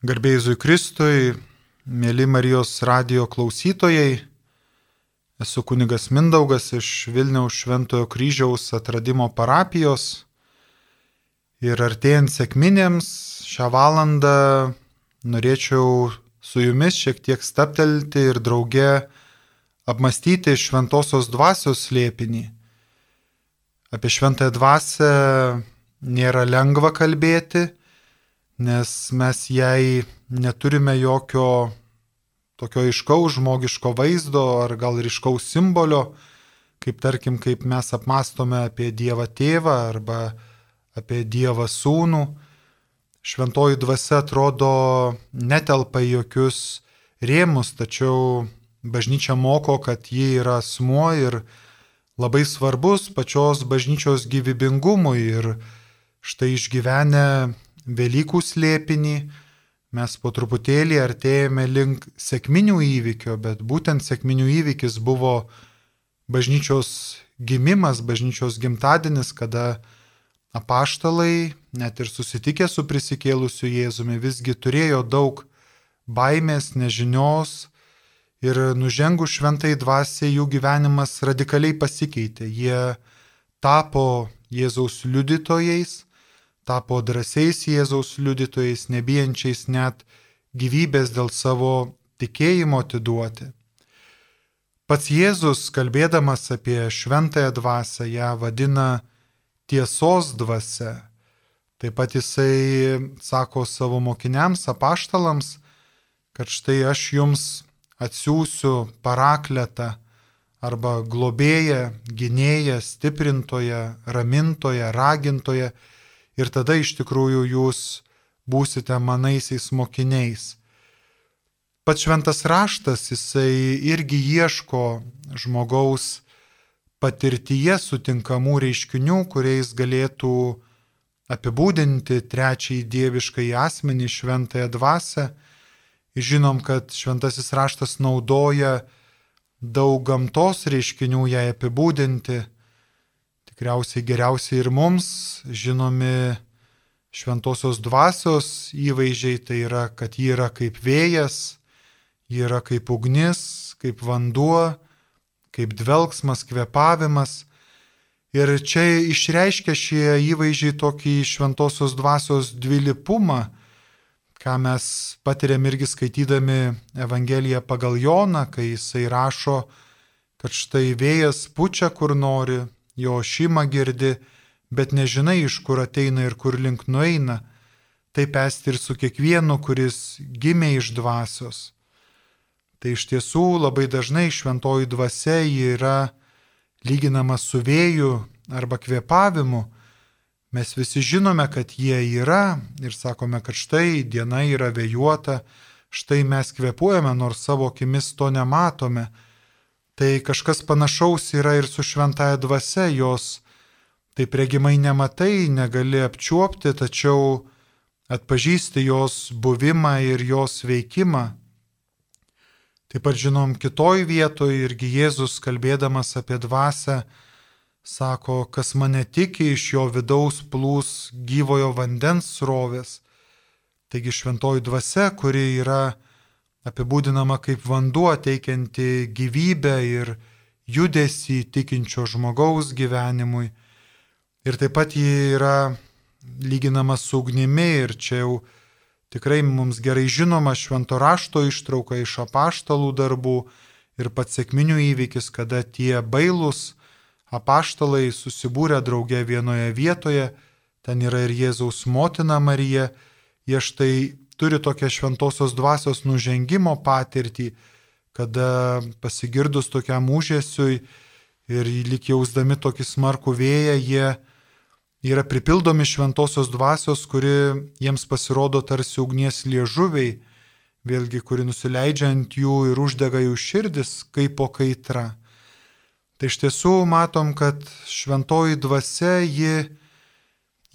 Garbėjai Kristui, mėly Marijos radio klausytojai, esu kunigas Mindaugas iš Vilniaus Šventojo kryžiaus atradimo parapijos. Ir artėjant sėkminėms šią valandą norėčiau su jumis šiek tiek staptelti ir drauge apmastyti šventosios dvasios slėpinį. Apie šventąją dvasę nėra lengva kalbėti, nes mes jai neturime jokio tokio iškaus žmogiško vaizdo ar gal ryškaus simbolio, kaip tarkim, kaip mes apmastome apie Dievą tėvą arba apie Dievą sūnų. Šventoji dvasia atrodo netelpa į jokius rėmus, tačiau bažnyčia moko, kad ji yra asmuo ir labai svarbus pačios bažnyčios gyvybingumui ir štai išgyvenę Velykų slėpinį, mes po truputėlį artėjame link sėkminių įvykio, bet būtent sėkminių įvykis buvo bažnyčios gimimas, bažnyčios gimtadienis, kada apaštalai, net ir susitikę su prisikėlusiu Jėzumi, visgi turėjo daug baimės, nežinios ir nužengų šventai dvasiai jų gyvenimas radikaliai pasikeitė. Jie tapo Jėzaus liudytojais, tapo drąsiais Jėzaus liudytojais, nebijančiais net gyvybės dėl savo tikėjimo atiduoti. Pats Jėzus, kalbėdamas apie šventąją dvasę, ją vadina tiesos dvasia. Taip pat jisai sako savo mokiniams, apaštalams, kad štai aš jums atsiųsiu parakletą arba globėją, gynėją, stiprintoją, ramintoją, ragintoją ir tada iš tikrųjų jūs būsite manaisiais mokiniais. Pats šventas raštas, jisai irgi ieško žmogaus patirtyje sutinkamų reiškinių, kuriais galėtų apibūdinti trečiąjį dievišką į asmenį šventąją dvasę. Žinom, kad šventasis raštas naudoja daug gamtos reiškinių jai apibūdinti tikriausiai geriausiai ir mums žinomi šventosios dvasios įvaizdžiai, tai yra, kad ji yra kaip vėjas, ji yra kaip ugnis, kaip vanduo, kaip dvelgsmas, kvepavimas. Ir čia išreiškia šie įvaizdžiai tokį šventosios dvasios dvilipumą, ką mes patiriam irgi skaitydami Evangeliją pagal Joną, kai jisai rašo, kad štai vėjas pučia kur nori, jo šimą girdi, bet nežinai, iš kur ateina ir kur link nueina. Taip esti ir su kiekvienu, kuris gimė iš dvasios. Tai iš tiesų labai dažnai šventoji dvasia yra lyginama su vėju arba kvėpavimu. Mes visi žinome, kad jie yra ir sakome, kad štai diena yra vėjuota, štai mes kvepuojame, nors savo akimis to nematome Tai kažkas panašaus yra ir su šventaja dvasia, jos taip regimai nematai, negali apčiuopti, tačiau atpažįsti jos buvimą ir jos veikimą. Taip pat žinom kitoj vietoje irgi Jėzus kalbėdamas apie dvasę sako, kas mane tiki iš jo vidaus plūs gyvojo vandens srovės. Taigi šventoji dvasia, kuri yra apibūdinama kaip vanduo teikianti gyvybę ir judesi tikinčio žmogaus gyvenimui. Ir taip pat ji yra lyginama su ugnimi ir čia jau tikrai mums gerai žinoma švento rašto ištrauka iš apaštalų darbų ir pats sėkminių įvykis, kada tie bailūs apaštalai susibūrė drauge vienoje vietoje, ten yra ir Jėzaus motina Marija, jie štai turi tokią šventosios dvasios nužengimo patirtį, kada pasigirdus tokiam užėsiui ir lik jausdami tokį smarkų vėją, jie yra pripildomi šventosios dvasios, kuri jiems pasirodo tarsi ugnies liežuviai, vėlgi, kuri nusileidžia ant jų ir uždega jų širdis kaip po kaitra. Tai iš tiesų matom, kad šventoji dvasia ji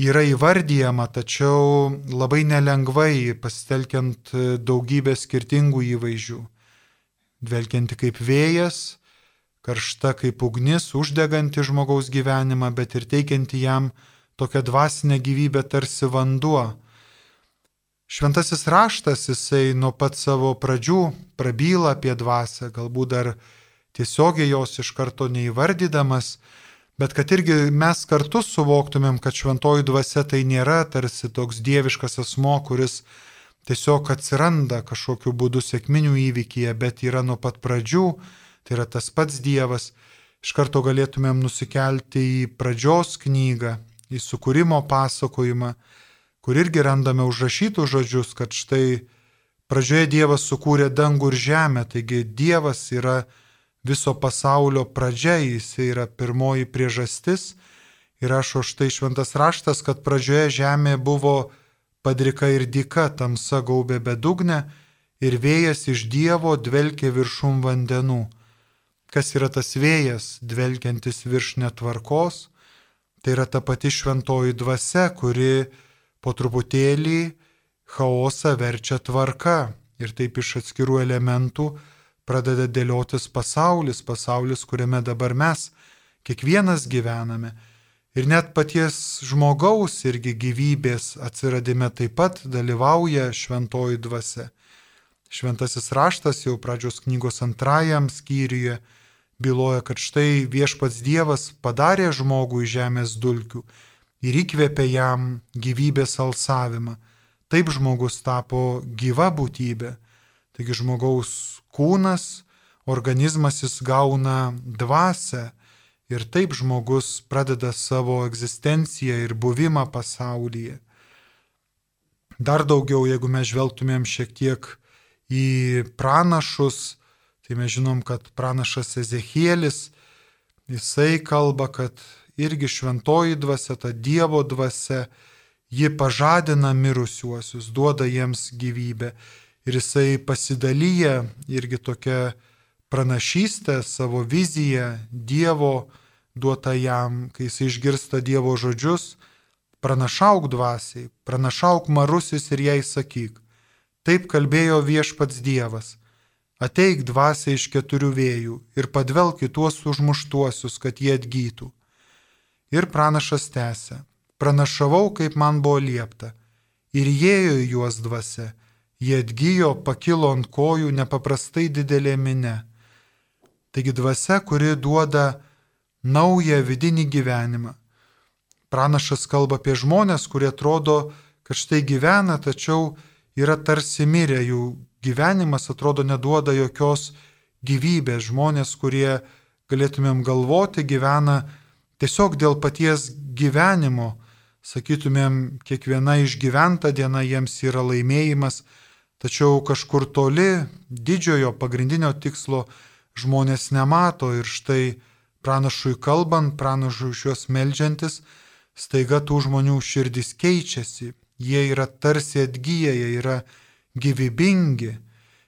yra įvardyjama, tačiau labai nelengvai pasitelkiant daugybę skirtingų įvaizdžių. Dvelkianti kaip vėjas, karšta kaip ugnis, uždeganti žmogaus gyvenimą, bet ir teikianti jam tokią dvasinę gyvybę tarsi vanduo. Šventasis raštas, jisai nuo pat savo pradžių prabyla apie dvasę, galbūt dar tiesiogiai jos iš karto neįvardydamas, bet kad irgi mes kartu suvoktumėm, kad šventoji dvasia tai nėra tarsi toks dieviškas asmo, kuris tiesiog atsiranda kažkokiu būdu sėkminių įvykyje, bet yra nuo pat pradžių, tai yra tas pats Dievas. Iš karto galėtumėm nusikelti į pradžios knygą, į sukūrimo pasakojimą, kur irgi randame užrašytų žodžius, kad štai pradžioje Dievas sukūrė dangų ir žemę, taigi Dievas yra viso pasaulio pradžia, jis yra pirmoji priežastis. Ir rašo štai šventas raštas, kad pradžioje žemė buvo padrika ir dyka, tamsa gaubė bedugnę ir vėjas iš Dievo dvelkė viršum vandenų. Kas yra tas vėjas, dvelkiantis virš netvarkos? Tai yra ta pati šventoji dvasia, kuri po truputėlį chaosą verčia tvarka ir taip iš atskirų elementų pradeda dėliotis pasaulis, pasaulis, kuriame dabar mes kiekvienas gyvename. Ir net paties žmogaus irgi gyvybės atsiradime taip pat dalyvauja šventoji dvasia. Šventasis raštas jau pradžios knygos antrajam skyriuje byloja, kad štai viešpats Dievas padarė žmogų iš žemės dulkių ir įkvėpė jam gyvybės alsavimą. Taip žmogus tapo gyva būtybė. Taigi žmogaus kūnas, organizmas jis gauna dvasę Ir taip žmogus pradeda savo egzistenciją ir buvimą pasaulyje. Dar daugiau, jeigu mes žvelgtumėm šiek tiek į pranašus, tai mes žinom, kad pranašas Ezekielis, jisai kalba, kad irgi šventoji dvasia, ta Dievo dvasia, ji pažadina mirusiuosius, duoda jiems gyvybę. Ir jisai pasidalyja irgi tokia pranašystę, savo viziją Dievo duotą jam, kai jis išgirsta Dievo žodžius, pranašauk dvasiai, pranašauk marusis ir jai sakyk. Taip kalbėjo viešpats Dievas. Ateik dvasiai iš keturių vėjų ir padvelk į tuos užmuštuosius, kad jie atgytų. Ir pranašas tęsė. Pranašavau, kaip man buvo liepta. Ir įėjo į juos dvasia. Jie atgyjo, pakilo ant kojų nepaprastai didelė minė Taigi dvasia, kuri duoda naują vidinį gyvenimą. Pranašas kalba apie žmonės, kurie atrodo, kad štai gyvena, tačiau yra tarsi mirę, jų gyvenimas atrodo neduoda jokios gyvybės. Žmonės, kurie galėtumėm galvoti, gyvena tiesiog dėl paties gyvenimo. Sakytumėm, kiekviena išgyventa diena jiems yra laimėjimas, tačiau kažkur toli didžiojo pagrindinio tikslo žmonės nemato ir štai pranašui kalbant, pranašui iš juos melžiantis, staiga tų žmonių širdis keičiasi, jie yra tarsi atgyję, jie yra gyvybingi.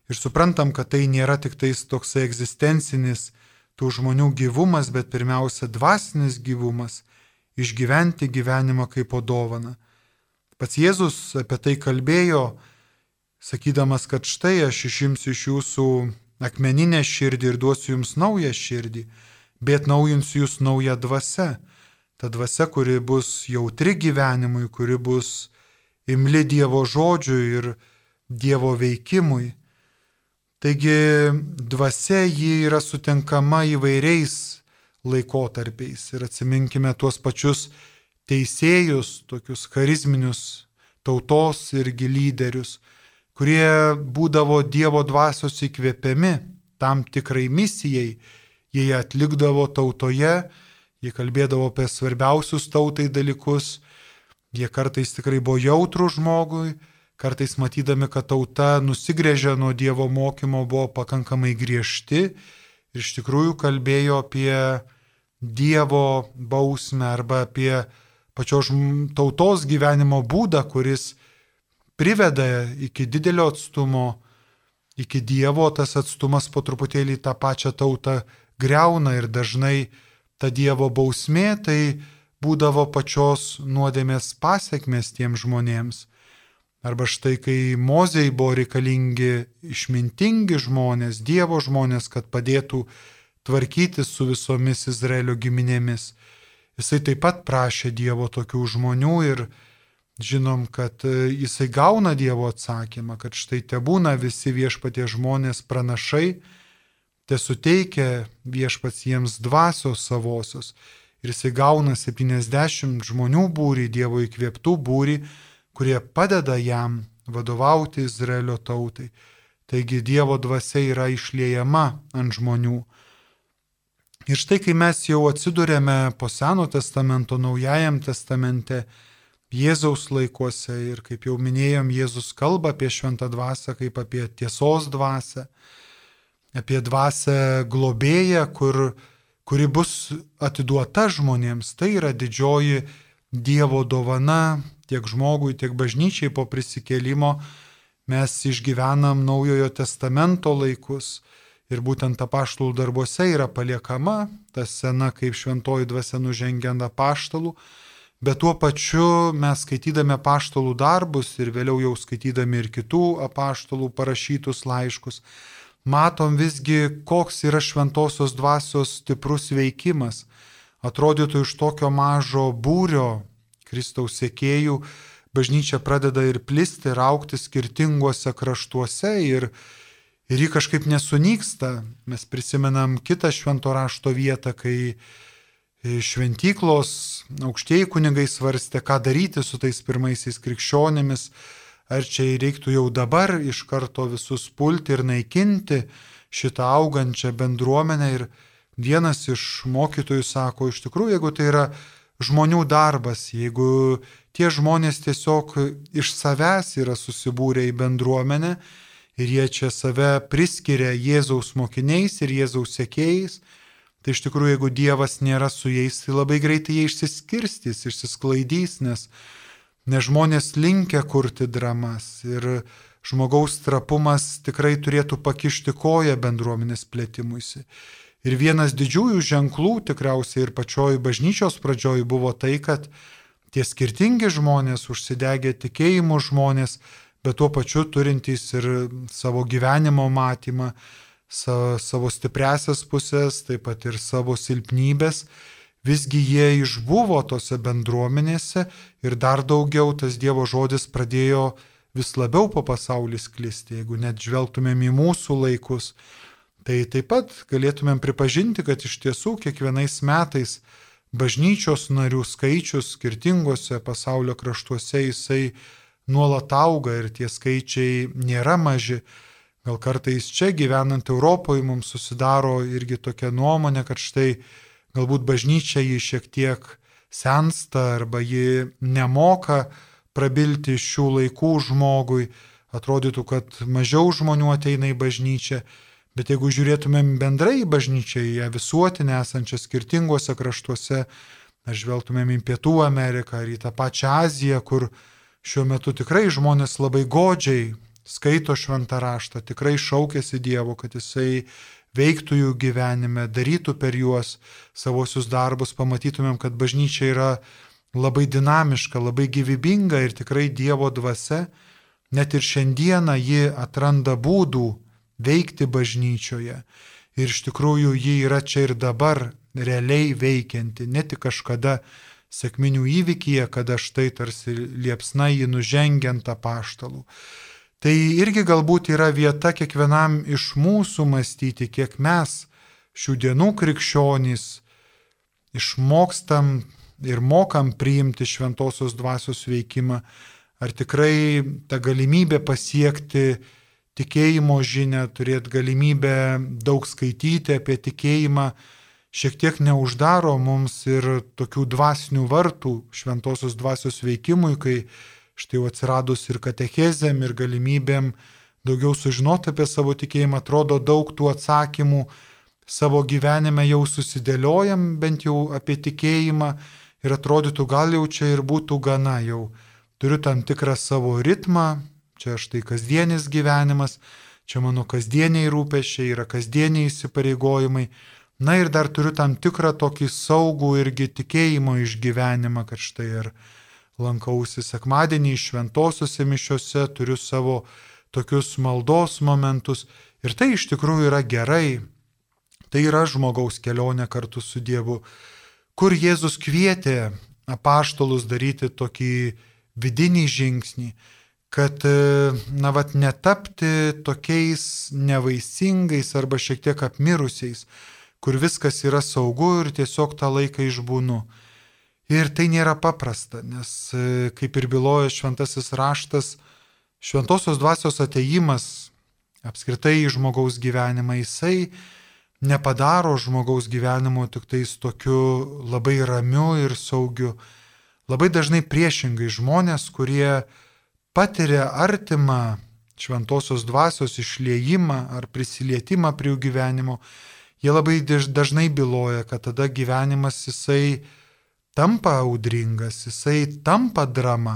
Ir suprantam, kad tai nėra tik tais toksai egzistencinis tų žmonių gyvumas, bet pirmiausia dvasinis gyvumas - išgyventi gyvenimą kaip po dovana. Pats Jėzus apie tai kalbėjo, sakydamas, kad štai aš išimsiu iš jūsų akmeninę širdį ir duosiu jums naują širdį, bet naujinsiu jūs naują dvasę. Ta dvasia, kuri bus jautri gyvenimui, kuri bus imli Dievo žodžiui ir Dievo veikimui. Taigi dvasia ji yra sutinkama įvairiais laikotarpiais ir atsiminkime tuos pačius teisėjus, tokius charizminius tautos irgi lyderius, kurie būdavo Dievo dvasios įkvėpiami tam tikrai misijai, jie atlikdavo tautoje, jie kalbėdavo apie svarbiausius tautai dalykus, jie kartais tikrai buvo jautrų žmogui, kartais matydami, kad tauta nusigrėžė nuo Dievo mokymo, buvo pakankamai griežti ir iš tikrųjų kalbėjo apie Dievo bausmę arba apie pačios tautos gyvenimo būdą, kuris priveda iki didelio atstumo, iki Dievo, tas atstumas po truputėlį tą pačią tautą greuna ir dažnai ta Dievo bausmė tai būdavo pačios nuodėmės pasiekmes tiem žmonėms. Arba štai kai Mozei buvo reikalingi išmintingi žmonės, Dievo žmonės, kad padėtų tvarkyti su visomis Izraelio giminėmis. Jisai taip pat prašė Dievo tokių žmonių ir žinom, kad e, jisai gauna Dievo atsakymą, kad štai te būna visi viešpatie žmonės pranašai, te suteikia viešpats jiems dvasios savosios. Ir jisai gauna 70 žmonių būrį, Dievo įkvėptų būrį, kurie padeda jam vadovauti Izraelio tautai. Taigi Dievo dvasia yra išliejama ant žmonių. Ir štai kai mes jau atsidurėme po Seno testamento, Naujajam testamente, Jėzaus laikuose ir kaip jau minėjom, Jėzus kalba apie šventą dvasę kaip apie tiesos dvasę, apie dvasę globėją, kur, kuri bus atiduota žmonėms. Tai yra didžioji Dievo dovana tiek žmogui, tiek bažnyčiai po prisikėlimo. Mes išgyvenam Naujojo testamento laikus ir būtent apaštalų darbuose yra paliekama ta sena kaip šventoji dvasia nužengiant apaštalų Bet tuo pačiu mes skaitydami apaštalų darbus ir vėliau jau skaitydami ir kitų apaštalų parašytus laiškus, matom visgi, koks yra šventosios dvasios stiprus veikimas. Atrodytų iš tokio mažo būrio Kristaus sėkėjų bažnyčia pradeda ir plisti, ir aukti skirtinguose kraštuose ir, ir ji kažkaip nesunyksta. Mes prisimenam kitą švento rašto vietą, kai šventyklos aukštieji kunigai svarstė, ką daryti su tais pirmaisiais krikščionėmis, ar čia reiktų jau dabar iš karto visus pulti ir naikinti šitą augančią bendruomenę. Ir vienas iš mokytojų sako, iš tikrųjų, jeigu tai yra žmonių darbas, jeigu tie žmonės tiesiog iš savęs yra susibūrę į bendruomenę ir jie čia save priskiria Jėzaus mokiniais ir Jėzaus sekėjais, tai iš tikrųjų, jeigu Dievas nėra su jais, tai labai greitai jie išsiskirstys, išsisklaidys, nes, nes žmonės linkia kurti dramas ir žmogaus trapumas tikrai turėtų pakišti koją bendruomenės plėtimuisi. Ir vienas didžiųjų ženklų tikriausiai ir pačioj bažnyčios pradžioj buvo tai, kad tie skirtingi žmonės, užsidegę tikėjimų žmonės, bet tuo pačiu turintys ir savo gyvenimo matymą, savo stipresias pusės, taip pat ir savo silpnybės, visgi jie išbuvo tose bendruomenėse ir dar daugiau tas Dievo žodis pradėjo vis labiau po pasaulį sklisti, jeigu net žvelgtumėm į mūsų laikus. Tai taip pat galėtumėm pripažinti, kad iš tiesų kiekvienais metais bažnyčios narių skaičius skirtingose pasaulio kraštuose jisai nuolat auga ir tie skaičiai nėra maži. Gal kartais čia gyvenant Europoje mums susidaro irgi tokia nuomonė, kad štai galbūt bažnyčia jį šiek tiek sensta arba ji nemoka prabilti šių laikų žmogui, atrodytų, kad mažiau žmonių ateina į bažnyčią, bet jeigu žiūrėtumėm bendrai į bažnyčią, į ją visuotinę esančią skirtinguose kraštuose, ar žvelgtumėm į Pietų Ameriką ar į tą pačią Aziją, kur šiuo metu tikrai žmonės labai godžiai skaito šventą raštą, tikrai šaukėsi Dievo, kad jisai veiktų jų gyvenime, darytų per juos savosius darbus, pamatytumėm, kad bažnyčia yra labai dinamiška, labai gyvybinga ir tikrai Dievo dvasia, net ir šiandieną ji atranda būdų veikti bažnyčioje. Ir iš tikrųjų ji yra čia ir dabar realiai veikianti, ne tik kažkada sėkminių įvykyje, kada štai tarsi liepsna jį nužengiant apaštalų. Tai irgi galbūt yra vieta kiekvienam iš mūsų mąstyti, kiek mes šių dienų krikščionys išmokstam ir mokam priimti šventosios dvasios veikimą, ar tikrai ta galimybė pasiekti tikėjimo žinę, turėti galimybę daug skaityti apie tikėjimą, šiek tiek neuždaro mums ir tokių dvasinių vartų šventosios dvasios veikimui, kai štai jau atsiradus ir katechezėm, ir galimybėm daugiau sužinoti apie savo tikėjimą, atrodo daug tų atsakymų savo gyvenime jau susidėliojam, bent jau apie tikėjimą ir atrodytų gal jau čia ir būtų gana, jau turiu tam tikrą savo ritmą, čia štai kasdienis gyvenimas, čia mano kasdieniai rūpešiai, yra kasdieniai įsipareigojimai. Na ir dar turiu tam tikrą tokį saugų irgi tikėjimo išgyvenimą, kad štai ir lankausi sekmadienį šventosiuose mišiuose, turiu savo tokius maldos momentus ir tai iš tikrųjų yra gerai. Tai yra žmogaus kelionė kartu su Dievu, kur Jėzus kvietė apaštalus daryti tokį vidinį žingsnį, kad, e, na, vat, netapti tokiais nevaisingais arba šiek tiek apmirusiais, kur viskas yra saugu ir tiesiog tą laiką išbūnu. Ir tai nėra paprasta, nes, e, kaip ir byloja šventasis raštas, šventosios dvasios ateimas apskritai į žmogaus gyvenimą, jisai nepadaro žmogaus gyvenimo tik tais tokiu labai ramiu ir saugiu. Labai dažnai priešingai žmonės, kurie patiria artimą šventosios dvasios išliejimą ar prisilietimą prie jų gyvenimo, jie labai dažnai byloja, kad tada gyvenimas jisai tampa audringas, jisai tampa drama,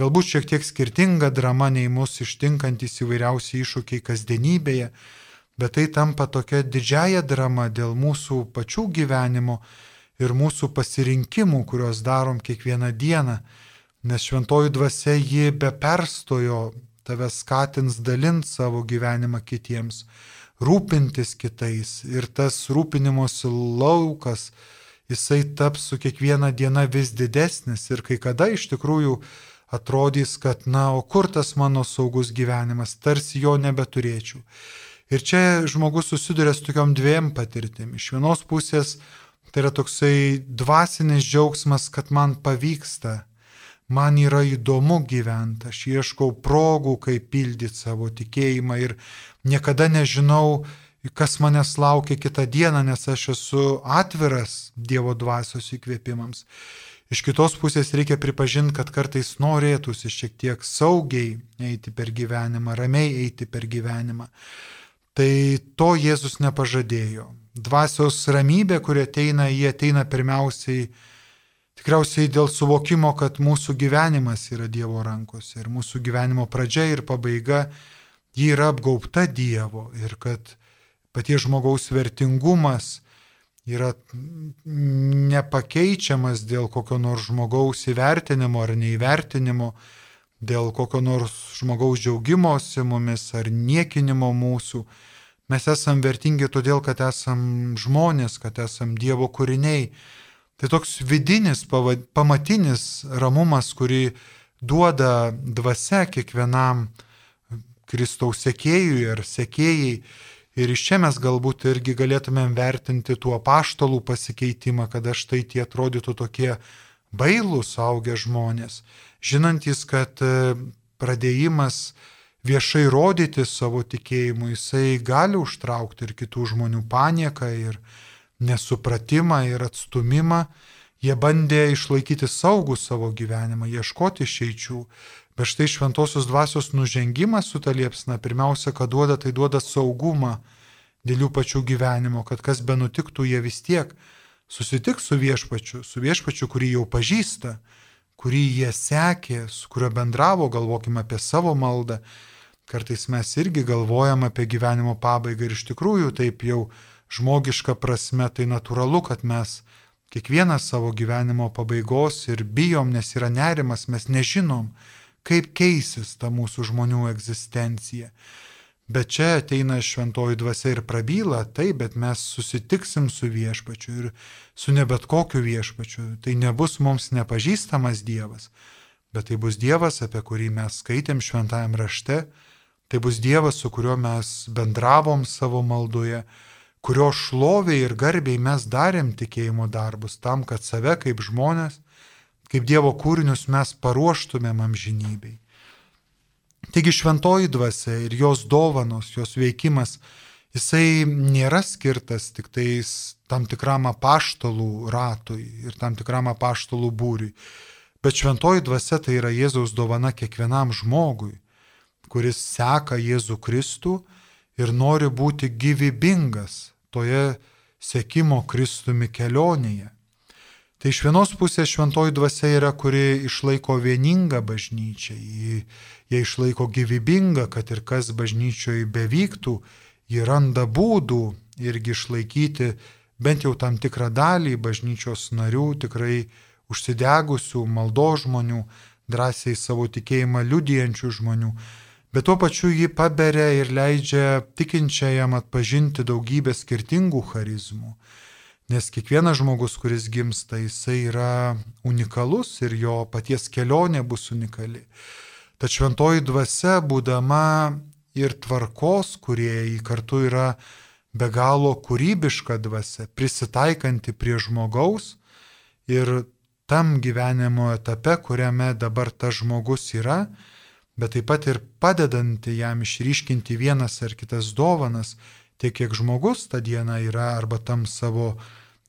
galbūt šiek tiek skirtinga drama nei mūsų ištinkantis įvairiausi iššūkiai kasdienybėje, bet tai tampa tokia didžiaja drama dėl mūsų pačių gyvenimo ir mūsų pasirinkimų, kuriuos darom kiekvieną dieną, nes šventoji dvasia ji be perstojo tave skatins dalinti savo gyvenimą kitiems, rūpintis kitais. Ir tas rūpinimosi laukas, jisai taps su kiekviena diena vis didesnis ir kai kada iš tikrųjų atrodys, kad, na, o kur tas mano saugus gyvenimas, tarsi jo nebeturėčiau. Ir čia žmogus susiduria su tokiom dviem patirtim. Iš vienos pusės tai yra toksai dvasinis džiaugsmas, kad man pavyksta, man yra įdomu gyventi, aš ieškau progų, kaip pildyti savo tikėjimą ir niekada nežinau, kas manęs laukia kitą dieną, nes aš esu atviras Dievo dvasios įkvėpimams. Iš kitos pusės reikia pripažinti, kad kartais norėtųsi šiek tiek saugiai eiti per gyvenimą, ramiai eiti per gyvenimą. Tai to Jėzus nepažadėjo. Dvasios ramybė, kuri ateina, jie ateina pirmiausiai tikriausiai dėl suvokimo, kad mūsų gyvenimas yra Dievo rankose ir mūsų gyvenimo pradžia ir pabaiga ji yra apgaubta Dievo ir kad paties žmogaus vertingumas yra nepakeičiamas dėl kokio nors žmogaus įvertinimo ar neįvertinimo, dėl kokio nors žmogaus džiaugimosi mumis ar niekinimo mūsų. Mes esam vertingi todėl, kad esam žmonės, kad esam Dievo kūriniai. Tai toks vidinis, pamatinis ramumas, kurį duoda dvasia kiekvienam Kristaus sekėjui ar sekėjai. Ir iš čia mes galbūt irgi galėtumėm vertinti tuo paštalų pasikeitimą, kada štai tie atrodytų tokie bailūs augę žmonės, žinantis, kad e, pradėjimas viešai rodyti savo tikėjimu, jisai gali užtraukti ir kitų žmonių panieką, ir nesupratimą, ir atstumimą. Jie bandė išlaikyti saugų savo gyvenimą, ieškoti išeičių, Bet štai šventosios dvasios nužengimas su ta liepsna, pirmiausia, ką duoda, tai duoda saugumą dėl jų pačių gyvenimo, kad kas be nutiktų, jie vis tiek susitiks su viešpačiu, su viešpačiu, kurį jau pažįsta, kurį jie sekė, su kuriuo bendravo, galvokime apie savo maldą. Kartais mes irgi galvojam apie gyvenimo pabaigą ir iš tikrųjų taip jau žmogiška prasme tai natūralu, kad mes kiekvienas savo gyvenimo pabaigos ir bijom, nes yra nerimas, mes nežinom, kaip keisis ta mūsų žmonių egzistencija. Bet čia ateina šventoji dvasia ir prabyla, taip, bet mes susitiksim su viešpačiu ir su ne bet kokiu viešpačiu. Tai nebus mums nepažįstamas Dievas, bet tai bus Dievas, apie kurį mes skaitėm šventajam rašte, tai bus Dievas, su kuriuo mes bendravom savo maldoje, kurio šloviai ir garbiai mes darėm tikėjimo darbus tam, kad save kaip žmonės kaip Dievo kūrinius mes paruoštumėm amžinybei. Taigi šventoji dvasia ir jos dovanos, jos veikimas, jisai nėra skirtas tik tais tam tikram apaštalų ratui ir tam tikram apaštalų būriui, bet šventoji dvasia tai yra Jėzaus dovana kiekvienam žmogui, kuris seka Jėzų Kristų ir nori būti gyvybingas toje sekimo Kristumi kelionėje. Tai iš vienos pusės šventoji dvasia yra, kuri išlaiko vieningą bažnyčią, jie, jie išlaiko gyvybingą, kad ir kas bažnyčioje bevyktų, jie randa būdų irgi išlaikyti bent jau tam tikrą dalį bažnyčios narių, tikrai užsidegusių maldo žmonių, drąsiai savo tikėjimą liudijančių žmonių, bet tuo pačiu jį paberia ir leidžia tikinčiajam atpažinti daugybę skirtingų charizmų Nes kiekvienas žmogus, kuris gimsta, jisai yra unikalus ir jo paties kelionė bus unikali. Tad šventoji dvasia, būdama ir tvarkos, kurie į kartu yra be galo kūrybiška dvasia, prisitaikanti prie žmogaus ir tam gyvenimo etape, kuriame dabar tas žmogus yra, bet taip pat ir padedanti jam išryškinti vienas ar kitas dovanas, tiek kiek žmogus tą dieną yra arba tam savo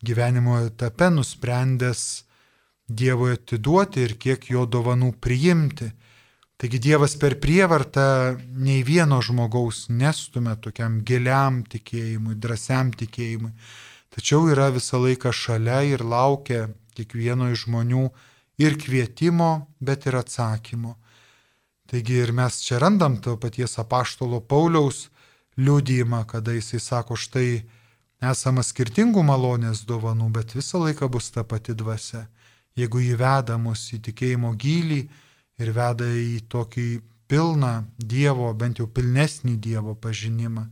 gyvenimo etape nusprendęs Dievui atiduoti ir kiek jo dovanų priimti. Taigi Dievas per prievartą nei vieno žmogaus nestumia tokiam giliam tikėjimui, drąsiam tikėjimui, tačiau yra visą laiką šalia ir laukia kiekvieno iš žmonių ir kvietimo, bet ir atsakymo. Taigi ir mes čia randam to paties apaštalo Pauliaus liūdėjimą, kada jisai sako, štai esama skirtingų malonės dovanų, bet visą laiką bus ta pati dvasia. Jeigu įveda mus į tikėjimo gilį ir veda į tokį pilną Dievo, bent jau pilnesnį Dievo pažinimą.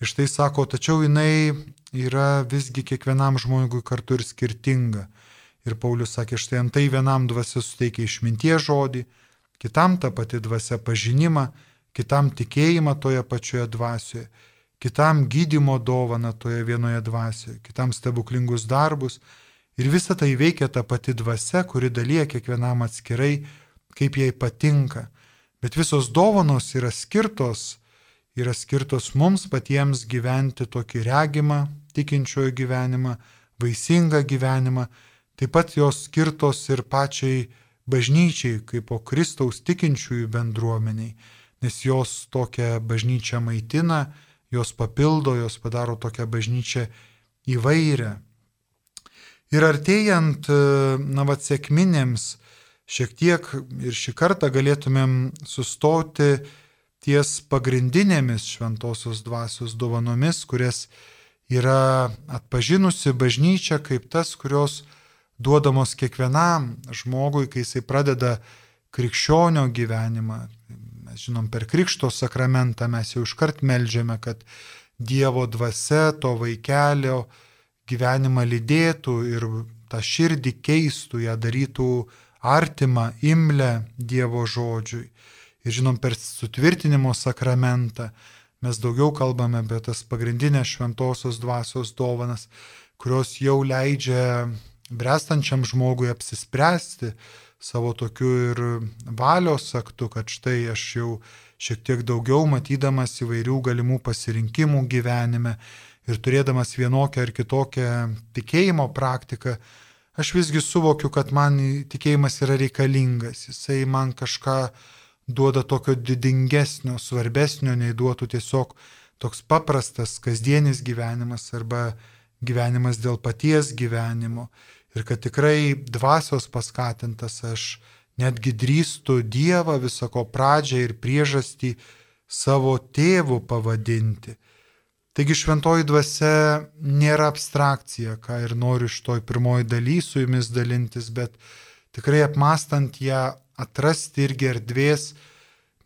Ir štai sako, tačiau jinai yra visgi kiekvienam žmogui kartu ir skirtinga. Ir Paulius sakė, štai antai vienam dvasia suteikia išminties žodį, kitam ta pati dvasia pažinimą, kitam tikėjimą toje pačioje dvasioje, kitam gydimo dovaną toje vienoje dvasioje, kitam stebuklingus darbus. Ir visa tai veikia ta pati dvasia, kuri dalyja kiekvienam atskirai, kaip jai patinka. Bet visos dovanos yra skirtos, yra skirtos mums patiems gyventi tokį regimą, tikinčiojo gyvenimą, vaisingą gyvenimą. Taip pat jos skirtos ir pačiai bažnyčiai, kaip po Kristaus tikinčiųjų bendruomeniai, nes jos tokią bažnyčią maitina, jos papildo, jos padaro tokią bažnyčią įvairią. Ir artėjant, na, vad, sėkminėms, šiek tiek ir šį kartą galėtumėm sustoti ties pagrindinėmis šventosios dvasios dovanomis, kurias yra atpažinusi bažnyčia kaip tas, kurios duodamos kiekvienam žmogui, kai jisai pradeda krikščionio gyvenimą. Mes žinom, per Krikšto sakramentą mes jau iškart melžiame, kad Dievo dvasia to vaikelio gyvenimą lydėtų ir tą širdį keistų, ją darytų artimą, imlę Dievo žodžiui. Ir žinom, per sutvirtinimo sakramentą mes daugiau kalbame apie tas pagrindinės šventosios dvasios dovanas, kurios jau leidžia brestančiam žmogui apsispręsti savo tokiu ir valios aktu, kad štai aš jau šiek tiek daugiau matydamas įvairių galimų pasirinkimų gyvenime ir turėdamas vienokią ar kitokią tikėjimo praktiką, aš visgi suvokiu, kad man tikėjimas yra reikalingas, jisai man kažką duoda tokio didingesnio, svarbesnio, nei duotų tiesiog toks paprastas kasdienis gyvenimas arba gyvenimas dėl paties gyvenimo ir kad tikrai dvasios paskatintas aš netgi drįstu Dievą visako pradžią ir priežastį savo tėvų pavadinti. Taigi šventoji dvasia nėra abstrakcija, ką ir noriu iš toj pirmoji daly su jumis dalintis, bet tikrai apmastant ją atrasti irgi erdvės,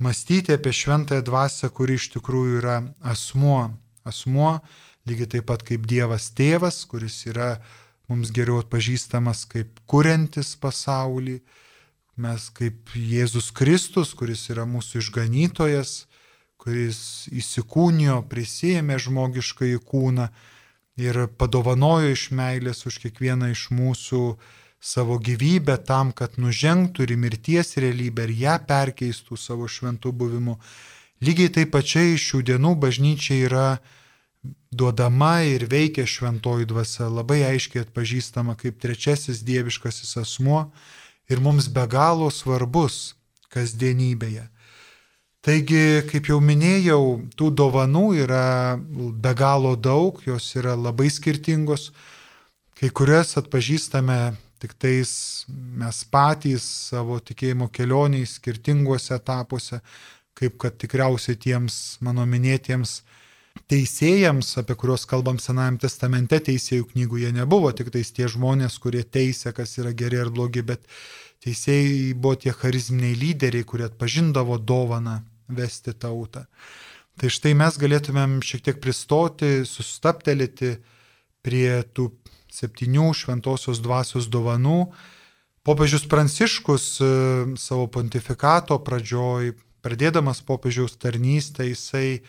mąstyti apie šventąją dvasę, kuri iš tikrųjų yra asmuo. Asmuo, lygiai taip pat kaip Dievas tėvas, kuris yra mums geriau atpažįstamas kaip kuriantis pasaulį, mes kaip Jėzus Kristus, kuris yra mūsų išganytojas, kuris įsikūnijo, prisėmė žmogišką į kūną ir padovanojo iš meilės už kiekvieną iš mūsų savo gyvybę tam, kad nužengtų ir mirties realybę ir ją perkeistų savo šventų buvimu. Lygiai taip pačiai šių dienų bažnyčia yra duodama ir veikia šventoji dvasia, labai aiškiai atpažįstama kaip trečiasis dieviškasis asmuo ir mums be galo svarbus kasdienybėje. Taigi, kaip jau minėjau, tų dovanų yra be galo daug, jos yra labai skirtingos, kai kurias atpažįstame tik tais mes patys savo tikėjimo kelioniai skirtinguose etapuose, kaip kad tikriausiai tiems mano minėtiems teisėjams, apie kuriuos kalbam Senajame testamente, teisėjų knygų jie nebuvo tik tais tie žmonės, kurie teisė, kas yra geri ar blogi, bet teisėjai buvo tie charizminiai lyderiai, kurie atpažindavo dovaną vesti tautą. Tai štai mes galėtumėm šiek tiek pristoti, sustaptelėti prie tų septynių šventosios dvasios dovanų. Popiežius Pranciškus e, savo pontifikato pradžioj, pradėdamas popiežiaus tarnystę, jisai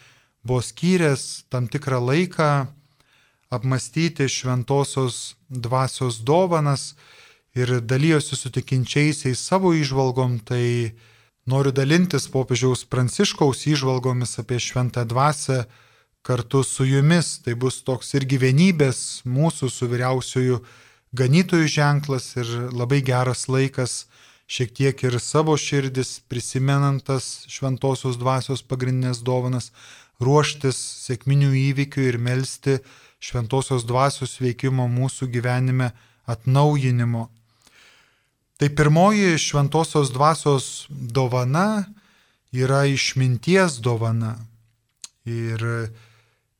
buvo skyręs tam tikrą laiką apmastyti šventosios dvasios dovanas ir dalyjosi su tikinčiaisiais savo išvalgom, tai noriu dalintis popiežiaus Pranciškaus išvalgomis apie šventą dvasę kartu su jumis. Tai bus toks irgi vienybės mūsų su vyriausiųjų ganytojų ženklas ir labai geras laikas šiek tiek ir savo širdis prisimenantas šventosios dvasios pagrindinės dovanas, ruoštis sėkminių įvykių ir melstį šventosios dvasios veikimo mūsų gyvenime atnaujinimo. Tai pirmoji šventosios dvasios dovana yra išminties dovana. Ir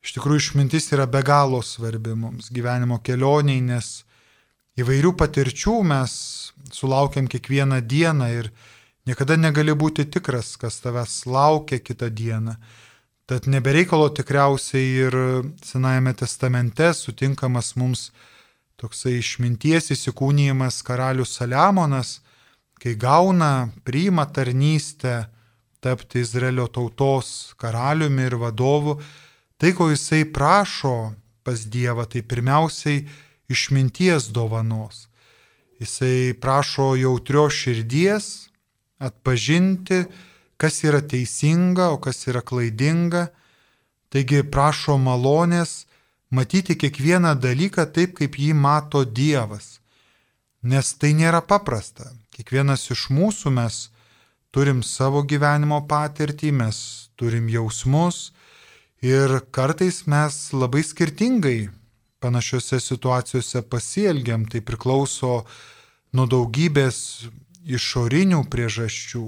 iš tikrųjų išmintis yra be galo svarbi mums gyvenimo kelioniai, nes įvairių patirčių mes sulaukiam kiekvieną dieną ir niekada negali būti tikras, kas tavęs laukia kitą dieną. Tad nebereikalo tikriausiai ir Senajame testamente sutinkamas mums toksai išminties įsikūnyjimas karalius Saliamonas, kai gauna, priima tarnystę tapti Izraelio tautos karaliumi ir vadovu, tai ko jisai prašo pas Dievą, tai pirmiausiai išminties dovanos. Jisai prašo jautrio širdies atpažinti, kas yra teisinga, o kas yra klaidinga. Taigi prašo malonės matyti kiekvieną dalyką taip, kaip jį mato Dievas. Nes tai nėra paprasta. Kiekvienas iš mūsų mes turim savo gyvenimo patirtį, mes turim jausmus ir kartais mes labai skirtingai panašiose situacijose pasielgiam. Tai priklauso nuo daugybės išorinių priežasčių.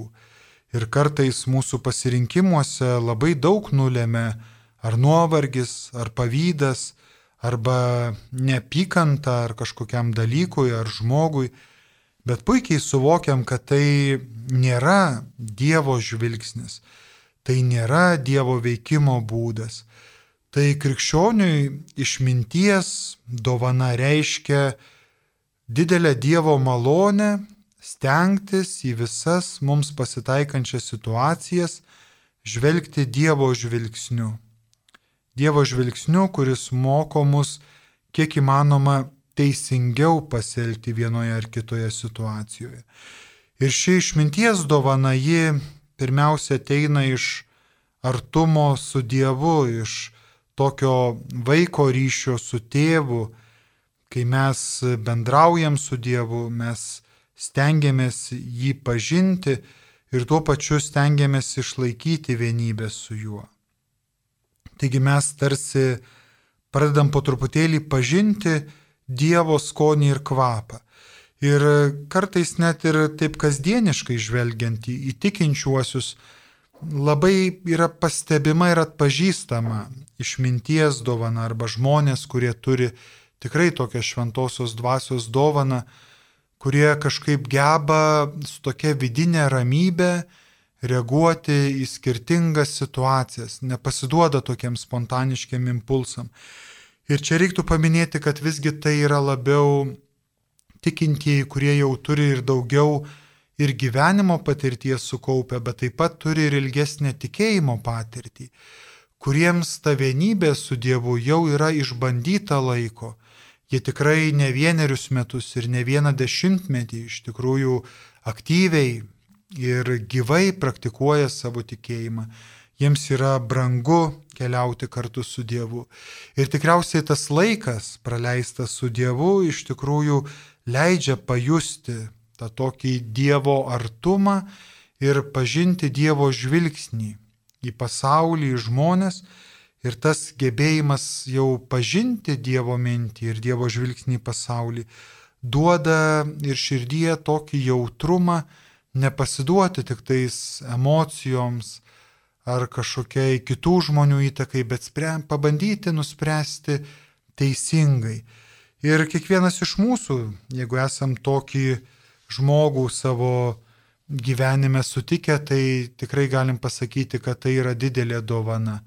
Ir kartais mūsų pasirinkimuose labai daug nulėmė ar nuovargis, ar pavydas, arba neapykanta, ar kažkokiam dalykui, ar žmogui. Bet puikiai suvokiam, kad tai nėra Dievo žvilgsnis, tai nėra Dievo veikimo būdas. Tai krikščioniui išminties dovana reiškia didelę Dievo malonę stengtis į visas mums pasitaikančias situacijas žvelgti Dievo žvilgsniu. Dievo žvilgsniu, kuris moko mus kiek įmanoma teisingiau pasielgti vienoje ar kitoje situacijoje. Ir ši išminties dovana ji pirmiausia ateina iš artumo su Dievu, iš tokio vaiko ryšio su tėvu, kai mes bendraujam su Dievu, mes stengiamės jį pažinti ir tuo pačiu stengiamės išlaikyti vienybę su juo. Taigi mes tarsi pradedam po truputėlį pažinti Dievo skonį ir kvapą. Ir kartais net ir taip kasdieniškai žvelgiant į įtikinčiuosius, labai yra pastebima ir atpažįstama išminties dovana arba žmonės, kurie turi tikrai tokią šventosios dvasios dovaną, kurie kažkaip geba su tokia vidinė ramybė reaguoti į skirtingas situacijas, nepasiduoda tokiem spontaniškiam impulsam. Ir čia reiktų paminėti, kad visgi tai yra labiau tikintieji, kurie jau turi ir daugiau ir gyvenimo patirties sukaupę, bet taip pat turi ir ilgesnę tikėjimo patirtį, kuriems ta vienybė su Dievu jau yra išbandyta laiko Jie tikrai ne vienerius metus ir ne vieną dešimtmetį iš tikrųjų aktyviai ir gyvai praktikuoja savo tikėjimą. Jiems yra brangu keliauti kartu su Dievu. Ir tikriausiai tas laikas praleistas su Dievu iš tikrųjų leidžia pajusti tą tokį Dievo artumą ir pažinti Dievo žvilgsnį į pasaulį, į žmonės Ir tas gebėjimas jau pažinti Dievo mintį ir Dievo žvilgsnį į pasaulį duoda ir širdie tokį jautrumą nepasiduoti tik tais emocijoms ar kažkokiai kitų žmonių įtakai, bet sprem, pabandyti nuspręsti teisingai. Ir kiekvienas iš mūsų, jeigu esam tokį žmogų savo gyvenime sutikę, tai tikrai galim pasakyti, kad tai yra didelė dovana.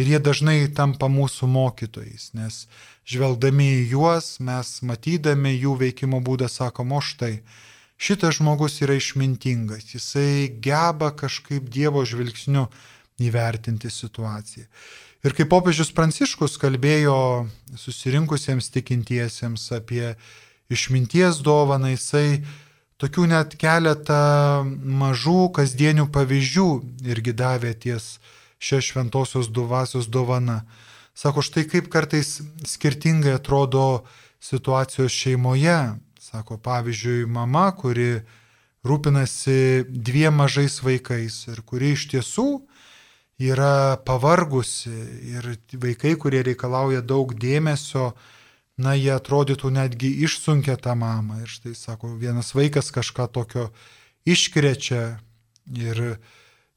Ir jie dažnai tampa mūsų mokytojais, nes žvelgdami į juos, mes matydami jų veikimo būdą sakom, o štai, šitas žmogus yra išmintingas, jisai geba kažkaip Dievo žvilgsniu įvertinti situaciją. Ir kaip popiežius Pranciškus kalbėjo susirinkusiems tikintiesiems apie išminties dovaną, jisai tokių net keletą mažų kasdienių pavyzdžių irgi davė ties šią šventosios duvasios dovaną. Sako, štai kaip kartais skirtingai atrodo situacijos šeimoje. Sako, pavyzdžiui, mama, kuri rūpinasi dviem mažais vaikais ir kuri iš tiesų yra pavargusi ir vaikai, kurie reikalauja daug dėmesio, na, jie atrodytų netgi išsunkia tą mamą. Ir štai, sako, vienas vaikas kažką tokio iškrečia ir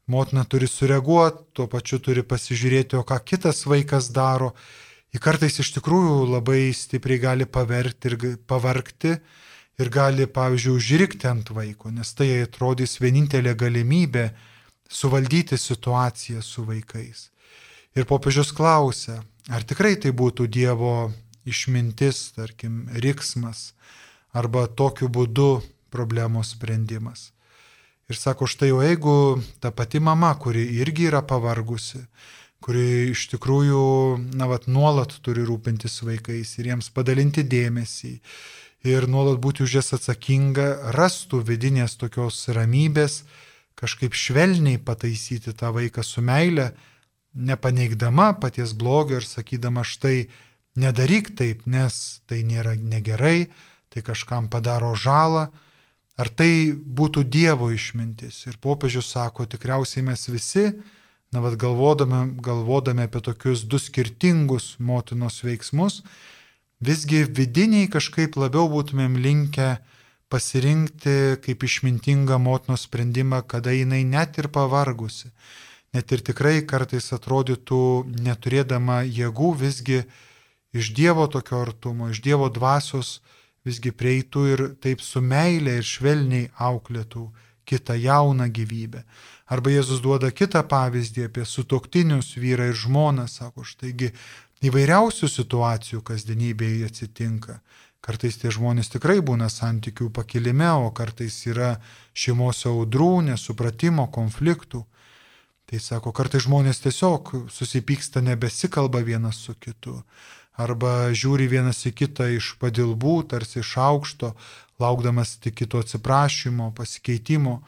motina turi sureaguoti, tuo pačiu turi pasižiūrėti, o ką kitas vaikas daro. Ji kartais iš tikrųjų labai stipriai gali paverkti ir pavarkti ir gali, pavyzdžiui, užrikti ant vaiko, nes tai atrodys vienintelė galimybė suvaldyti situaciją su vaikais. Ir popiežius klausia, ar tikrai tai būtų Dievo išmintis, tarkim, riksmas, arba tokiu būdu problemos sprendimas. Ir sako, štai o jeigu ta pati mama, kuri irgi yra pavargusi, kuri iš tikrųjų, na, vat, nuolat turi rūpintis vaikais ir jiems padalinti dėmesį ir nuolat būti už jas atsakinga, rastų vidinės tokios ramybės, kažkaip švelniai pataisyti tą vaiką su meile, nepaneigdama paties blogio ir sakydama štai nedaryk taip, nes tai nėra negerai, tai kažkam padaro žalą. Ar tai būtų Dievo išmintis? Ir popiežius sako, tikriausiai mes visi, na vad galvodami, galvodami apie tokius du skirtingus motinos veiksmus, visgi vidiniai kažkaip labiau būtumėm linkę pasirinkti kaip išmintingą motinos sprendimą, kada jinai net ir pavargusi, net ir tikrai kartais atrodytų neturėdama jėgų, visgi iš Dievo tokio artumo, iš Dievo dvasios visgi prieitų ir taip su meilė ir švelniai auklėtų kitą jauną gyvybę. Arba Jėzus duoda kitą pavyzdį apie sutoktinius vyrą ir žmoną, sako, štaigi įvairiausių situacijų kasdienybėje atsitinka. Kartais tie žmonės tikrai būna santykių pakilime, o kartais yra šeimos audrų, nesupratimo, konfliktų. Tai sako, kartais žmonės tiesiog susipyksta, nebesikalba vienas su kitu. Arba žiūri vienas į kitą iš padilbų, tarsi iš aukšto, laukdamas tik kito atsiprašymo, pasikeitimo.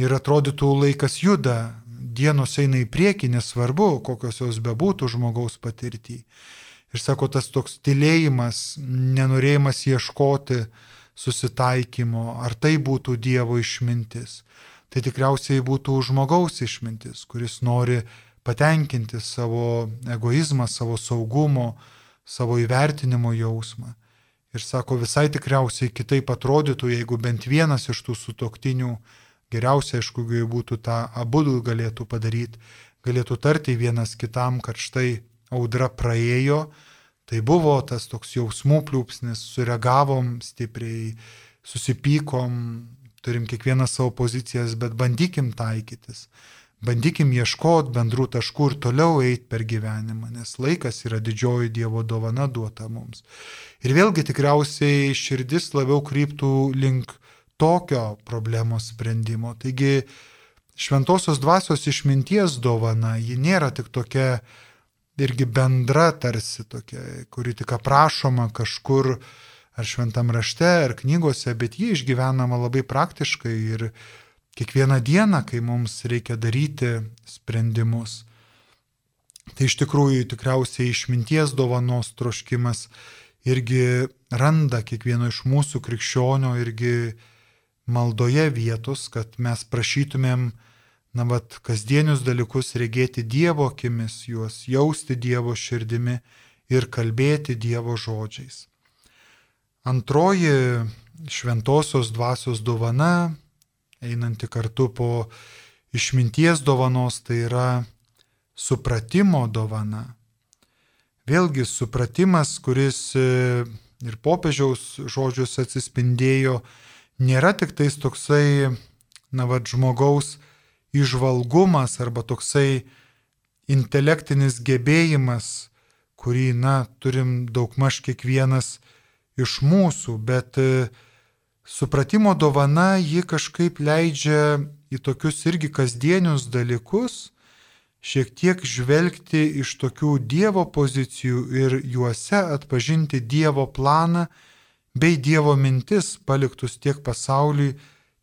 Ir atrodytų laikas juda, dienos eina į priekį, nesvarbu, kokios jos bebūtų žmogaus patirtį. Ir sako, tas toks tylėjimas, nenorėjimas ieškoti susitaikymo, ar tai būtų Dievo išmintis. Tai tikriausiai būtų žmogaus išmintis, kuris nori patenkinti savo egoizmą, savo saugumo, savo įvertinimo jausmą. Ir sako, visai tikriausiai kitaip atrodytų, jeigu bent vienas iš tų sutoktinių, geriausia, aišku, jeigu būtų tą abu galėtų padaryti, galėtų tarti vienas kitam, kad štai audra praėjo, tai buvo tas toks jausmų pliūpsnis, sureagavom stipriai, susipykom, turim kiekvieną savo pozicijas, bet bandykim taikytis. Bandykim ieškoti bendrų taškų ir toliau eiti per gyvenimą, nes laikas yra didžioji Dievo dovana duota mums. Ir vėlgi tikriausiai širdis labiau kryptų link tokio problemos sprendimo. Taigi šventosios dvasios išminties dovana, ji nėra tik tokia irgi bendra tarsi tokia, kuri tik aprašoma kažkur ar šventam rašte, ar knygose, bet ji išgyvenama labai praktiškai ir kiekvieną dieną, kai mums reikia daryti sprendimus. Tai iš tikrųjų tikriausiai išminties dovanos troškimas irgi randa kiekvieno iš mūsų krikščionio irgi maldoje vietos, kad mes prašytumėm na, vat, kasdienius dalykus regėti Dievo akimis, juos jausti Dievo širdimi ir kalbėti Dievo žodžiais. Antroji šventosios dvasios dovana, einanti kartu po išminties dovanos, tai yra supratimo dovana. Vėlgi supratimas, kuris e, ir popiežiaus žodžius atsispindėjo, nėra tik tais toksai, na vad, žmogaus išvalgumas arba toksai intelektinis gebėjimas, kurį, na, turim daugmaž kiekvienas iš mūsų, bet e, supratimo dovana ji kažkaip leidžia į tokius irgi kasdienius dalykus šiek tiek žvelgti iš tokių Dievo pozicijų ir juose atpažinti Dievo planą bei Dievo mintis paliktus tiek pasauliui,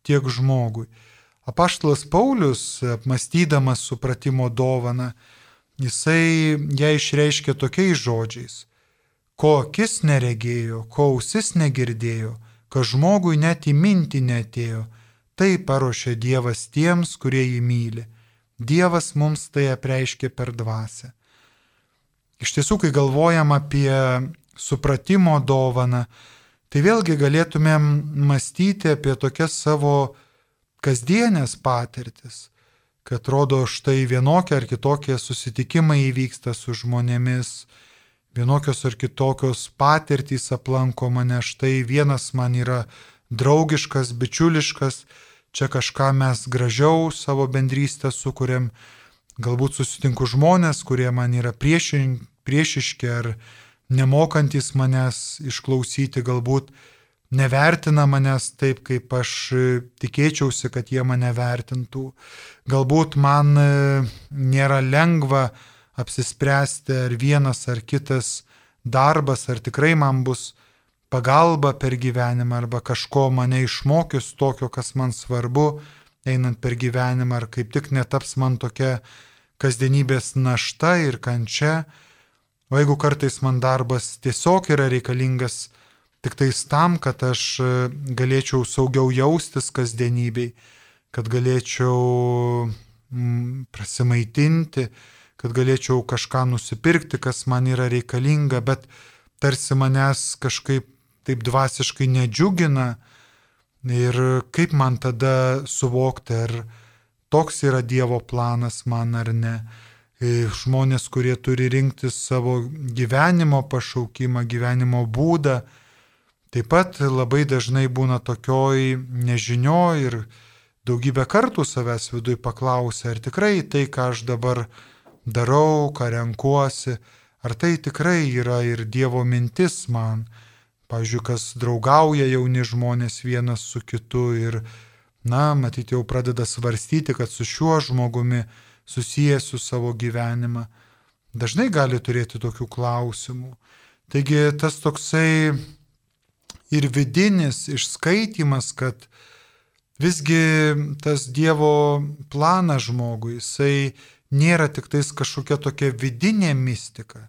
tiek žmogui. Apaštalas Paulius, apmastydamas supratimo dovaną, jisai ją išreiškė tokiais žodžiais ko akis neregėjo, ko ausis negirdėjo, kad žmogui net į mintį netėjo, tai paruošė Dievas tiems, kurie jį myli. Dievas mums tai apreiškė per dvasę. Iš tiesų, kai galvojam apie supratimo dovaną, tai vėlgi galėtumėm mąstyti apie tokias savo kasdienės patirtis, kad rodo štai vienokie ar kitokie susitikimai įvyksta su žmonėmis, vienokios ar kitokios patirtys aplanko mane, štai vienas man yra draugiškas, bičiuliškas, čia kažką mes gražiau savo bendrystę sukūrėm, galbūt susitinku žmonės, kurie man yra priešin, priešiški ar nemokantis manęs išklausyti, galbūt nevertina manęs taip, kaip aš tikėčiausi, kad jie mane vertintų. Galbūt man e, nėra lengva apsispręsti, ar vienas ar kitas darbas, ar tikrai man bus pagalba per gyvenimą, arba kažko mane išmokius tokio, kas man svarbu, einant per gyvenimą, ar kaip tik netaps man tokia kasdienybės našta ir kančia. O jeigu kartais man darbas tiesiog yra reikalingas tik tais tam, kad aš galėčiau saugiau jaustis kasdienybei, kad galėčiau mm, prasimaitinti, kad galėčiau kažką nusipirkti, kas man yra reikalinga, bet tarsi manęs kažkaip taip dvasiškai nedžiugina. Ir kaip man tada suvokti, ar toks yra Dievo planas man ar ne. E, žmonės, kurie turi rinktis savo gyvenimo pašaukimą, gyvenimo būdą, taip pat labai dažnai būna tokioj nežinioj ir daugybę kartų savęs vidui paklausia, ar tikrai tai, ką aš dabar darau, ką renkuosi, ar tai tikrai yra ir Dievo mintis man. Pavyzdžiui, kas draugauja jauni žmonės vienas su kitu ir, na, matyti jau pradeda svarstyti, kad su šiuo žmogumi susijęsiu savo gyvenimą. Dažnai gali turėti tokių klausimų. Taigi tas toksai ir vidinis išskaitimas, kad visgi tas Dievo planas žmogui, jisai nėra tik tais kažkokia tokia vidinė mistika,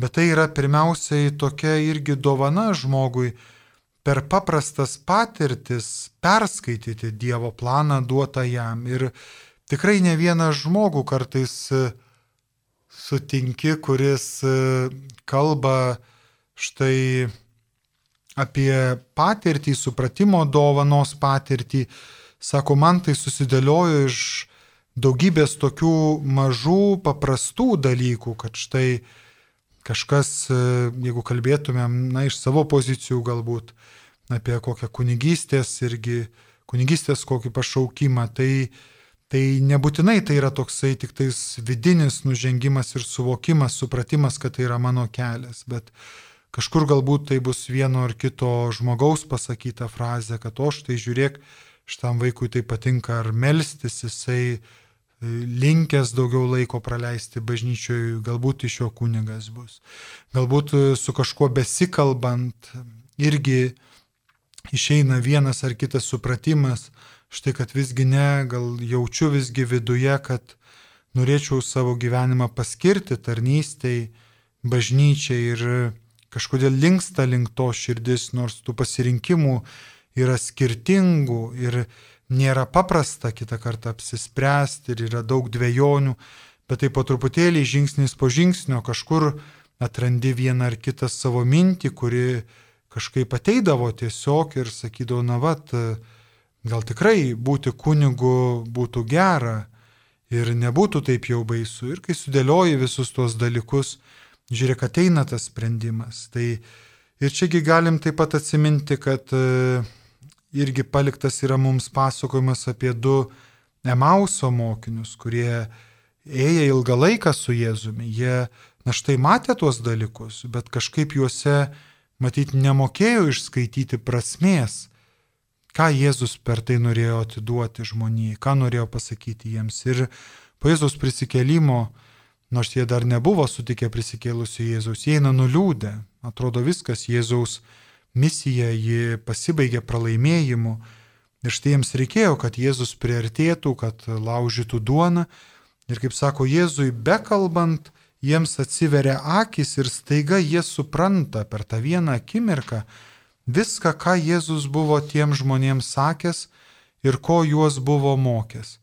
bet tai yra pirmiausiai tokia irgi dovana žmogui per paprastas patirtis perskaityti Dievo planą duotą jam. Ir tikrai ne vieną žmogų kartais e, sutinki, kuris e, kalba štai apie patirtį, supratimo dovanos patirtį. Sako, man tai susidėliojo iš daugybės tokių mažų, paprastų dalykų, kad štai kažkas, e, jeigu kalbėtumėm, na, iš savo pozicijų galbūt apie kokią kunigystės irgi, kunigystės kokį pašaukimą, tai, tai nebūtinai tai yra toksai tik tais vidinis nužengimas ir suvokimas, supratimas, kad tai yra mano kelias, bet kažkur galbūt tai bus vieno ar kito žmogaus pasakyta frazė, kad o štai žiūrėk, šitam vaikui tai patinka ar melstis, jisai linkęs daugiau laiko praleisti bažnyčioje, galbūt iš jo kunigas bus. Galbūt e, su kažkuo besikalbant irgi išeina vienas ar kitas supratimas, štai kad visgi ne, gal jaučiu visgi viduje, kad norėčiau savo gyvenimą paskirti tarnystei, bažnyčiai ir kažkodėl linksta link to širdis, nors tų pasirinkimų yra skirtingų ir nėra paprasta kitą kartą apsispręsti ir yra daug dviejonių, bet tai po truputėlį žingsnis po žingsnio kažkur atrandi vieną ar kitą savo mintį, kuri kažkaip ateidavo tiesiog ir sakydavo, na vat, gal tikrai būti kunigu būtų gera ir nebūtų taip jau baisu. Ir kai sudėlioji visus tuos dalykus, žiūrėk, ateina tas sprendimas. Tai ir čiagi galim taip pat atsiminti, kad irgi paliktas yra mums pasakojimas apie du Emauso mokinius, kurie ėję ilgą laiką su Jėzumi, jie na štai matė tuos dalykus, bet kažkaip juose matyt nemokėjo išskaityti prasmės, ką Jėzus per tai norėjo atiduoti žmonijai, ką norėjo pasakyti jiems. Ir po Jėzus prisikelimo, nors jie dar nebuvo sutikę prisikėlusio Jėzaus, jie eina nuliūdę. Atrodo viskas, Jėzaus misija, ji pasibaigė pralaimėjimu. Ir štai jiems reikėjo, kad Jėzus priartėtų, kad laužytų duoną. Ir kaip sako Jėzui, bekalbant, jiems atsiveria akis ir staiga jie supranta per tą vieną akimirką viską, ką Jėzus buvo tiem žmonėms sakęs ir ko juos buvo mokęs.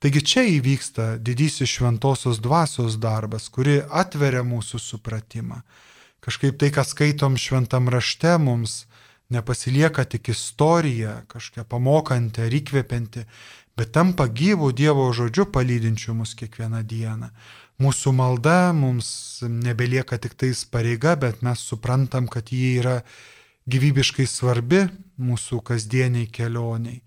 Taigi čia įvyksta didysis šventosios dvasios darbas, kuri atveria mūsų supratimą. Kažkaip tai, ką skaitom šventam rašte, mums nepasilieka tik istorija, kažkokia pamokanti ar įkvepianti, bet tampa gyvų Dievo žodžiu palydinčiu mus kiekvieną dieną. Mūsų malda mums nebelieka tik tais pareiga, bet mes suprantam, kad ji yra gyvybiškai svarbi mūsų kasdieniai kelioniai.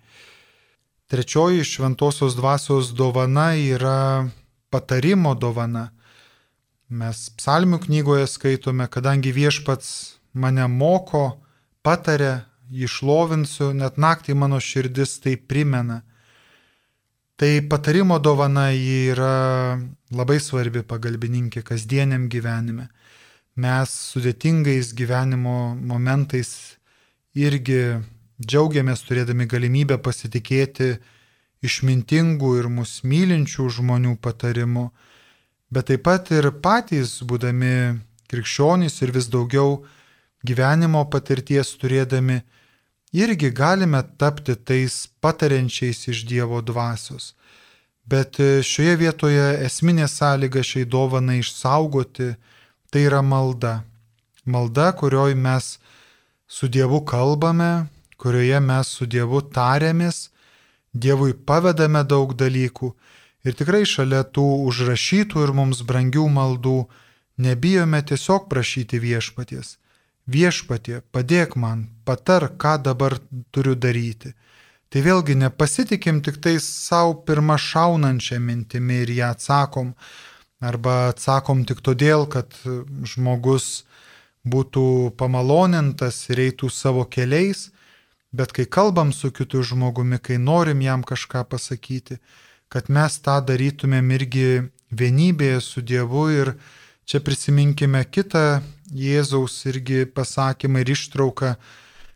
Trečioji šventosios dvasios dovana yra patarimo dovana. Mes psalmių knygoje skaitome, kadangi viešpats mane moko, patarė, išlovinsiu, net naktį mano širdis tai primena. Tai patarimo dovana yra labai svarbi pagalbininkė kasdieniam gyvenime. Mes sudėtingais gyvenimo momentais irgi džiaugiamės turėdami galimybę pasitikėti išmintingų ir mus mylinčių žmonių patarimu, bet taip pat ir patys, būdami krikščionys ir vis daugiau gyvenimo patirties turėdami, irgi galime tapti tais patariančiais iš Dievo dvasios. Bet e, šioje vietoje esminė sąlyga šiai dovanai išsaugoti tai yra malda. Malda, kurioje mes su Dievu kalbame, kurioje mes su Dievu tariamės, Dievui pavedame daug dalykų ir tikrai šalia tų užrašytų ir mums brangių maldų nebijome tiesiog prašyti viešpaties viešpatie, padėk man, patar, ką dabar turiu daryti. Tai vėlgi nepasitikim tik tai savo pirmą šaunančią mintimį ir ją atsakom, arba atsakom tik todėl, kad žmogus būtų pamalonintas ir eitų savo keliais, bet kai kalbam su kitu žmogumi, kai norim jam kažką pasakyti, kad mes tą darytumėm irgi vienybėje su Dievu ir Čia prisiminkime kitą Jėzaus irgi pasakymą ir ištrauką,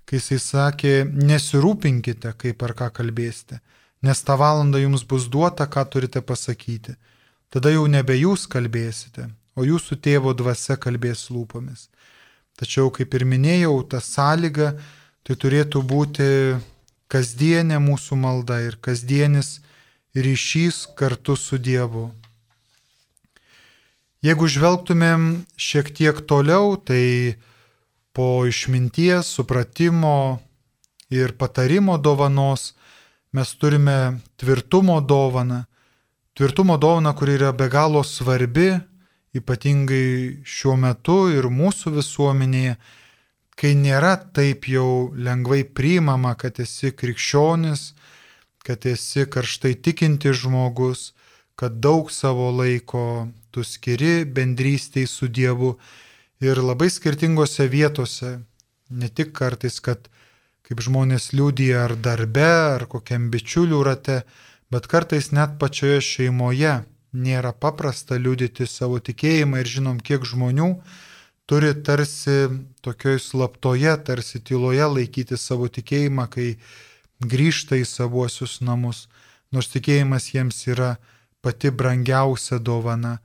kai jisai sakė, nesirūpinkite, kaip ar ką kalbėsite, nes tą valandą jums bus duota, ką turite pasakyti. Tada jau nebe jūs kalbėsite, o jūsų tėvo dvasia kalbės lūpomis. Tačiau, kaip ir minėjau, ta sąlyga tai turėtų būti kasdienė mūsų malda ir kasdienis ryšys kartu su Dievu. Jeigu žvelgtumėm šiek tiek toliau, tai po išminties, supratimo ir patarimo dovanos mes turime tvirtumo dovaną. Tvirtumo dovana, kuri yra be galo svarbi, ypatingai šiuo metu ir mūsų visuomenėje, kai nėra taip jau lengvai priimama, kad esi krikščionis, kad esi karštai tikinti žmogus, kad daug savo laiko tu skiri bendrystėj su Dievu. Ir labai skirtingose vietose, ne tik kartais, kad kaip žmonės liūdija ar darbe, ar kokiam bičiulių rate, bet kartais net pačioje šeimoje nėra paprasta liūdyti savo tikėjimą ir žinom, kiek žmonių turi tarsi tokioj slaptoje, tarsi tyloje laikyti savo tikėjimą, kai grįžta į savuosius namus, nors tikėjimas jiems yra pati brangiausia dovana.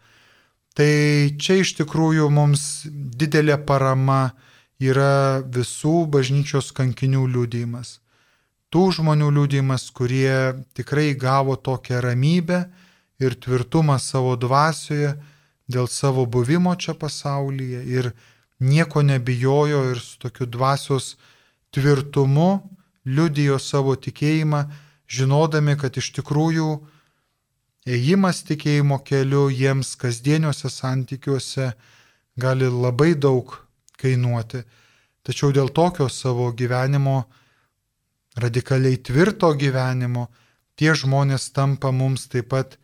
Tai čia iš tikrųjų mums didelė parama yra visų bažnyčios kankinių liūdėjimas. Tų žmonių liūdėjimas, kurie tikrai gavo tokią ramybę ir tvirtumą savo dvasioje dėl savo buvimo čia pasaulyje ir nieko nebijojo ir su tokiu dvasios tvirtumu liudijo savo tikėjimą, žinodami, kad iš tikrųjų ėjimas tikėjimo keliu jiems kasdieniuose santykiuose gali labai daug kainuoti. Tačiau dėl tokio savo gyvenimo, radikaliai tvirto gyvenimo, tie žmonės tampa mums taip pat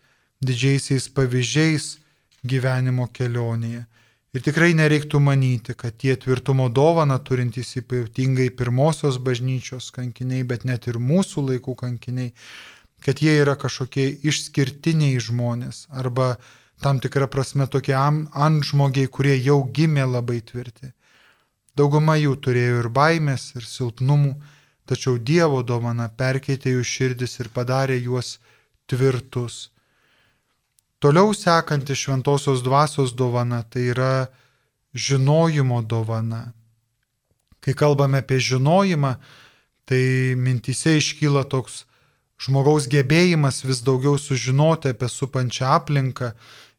didžiaisiais pavyzdžiais gyvenimo kelionėje. Ir tikrai nereiktų manyti, kad tie tvirtumo dovana turintys ypatingai pirmosios bažnyčios kankiniai, bet net ir mūsų laikų kankiniai, kad jie yra kažkokie išskirtiniai žmonės arba tam tikrą prasme tokie antžmogiai, kurie jau gimė labai tvirti. Dauguma jų turėjo ir baimės, ir silpnumų, tačiau Dievo dovana perkeitė jų širdis ir padarė juos tvirtus. Toliau sekanti šventosios dvasios dovana tai yra žinojimo dovana. Kai kalbame apie žinojimą, tai mintise iškyla toks žmogaus gebėjimas vis daugiau sužinoti apie supančią aplinką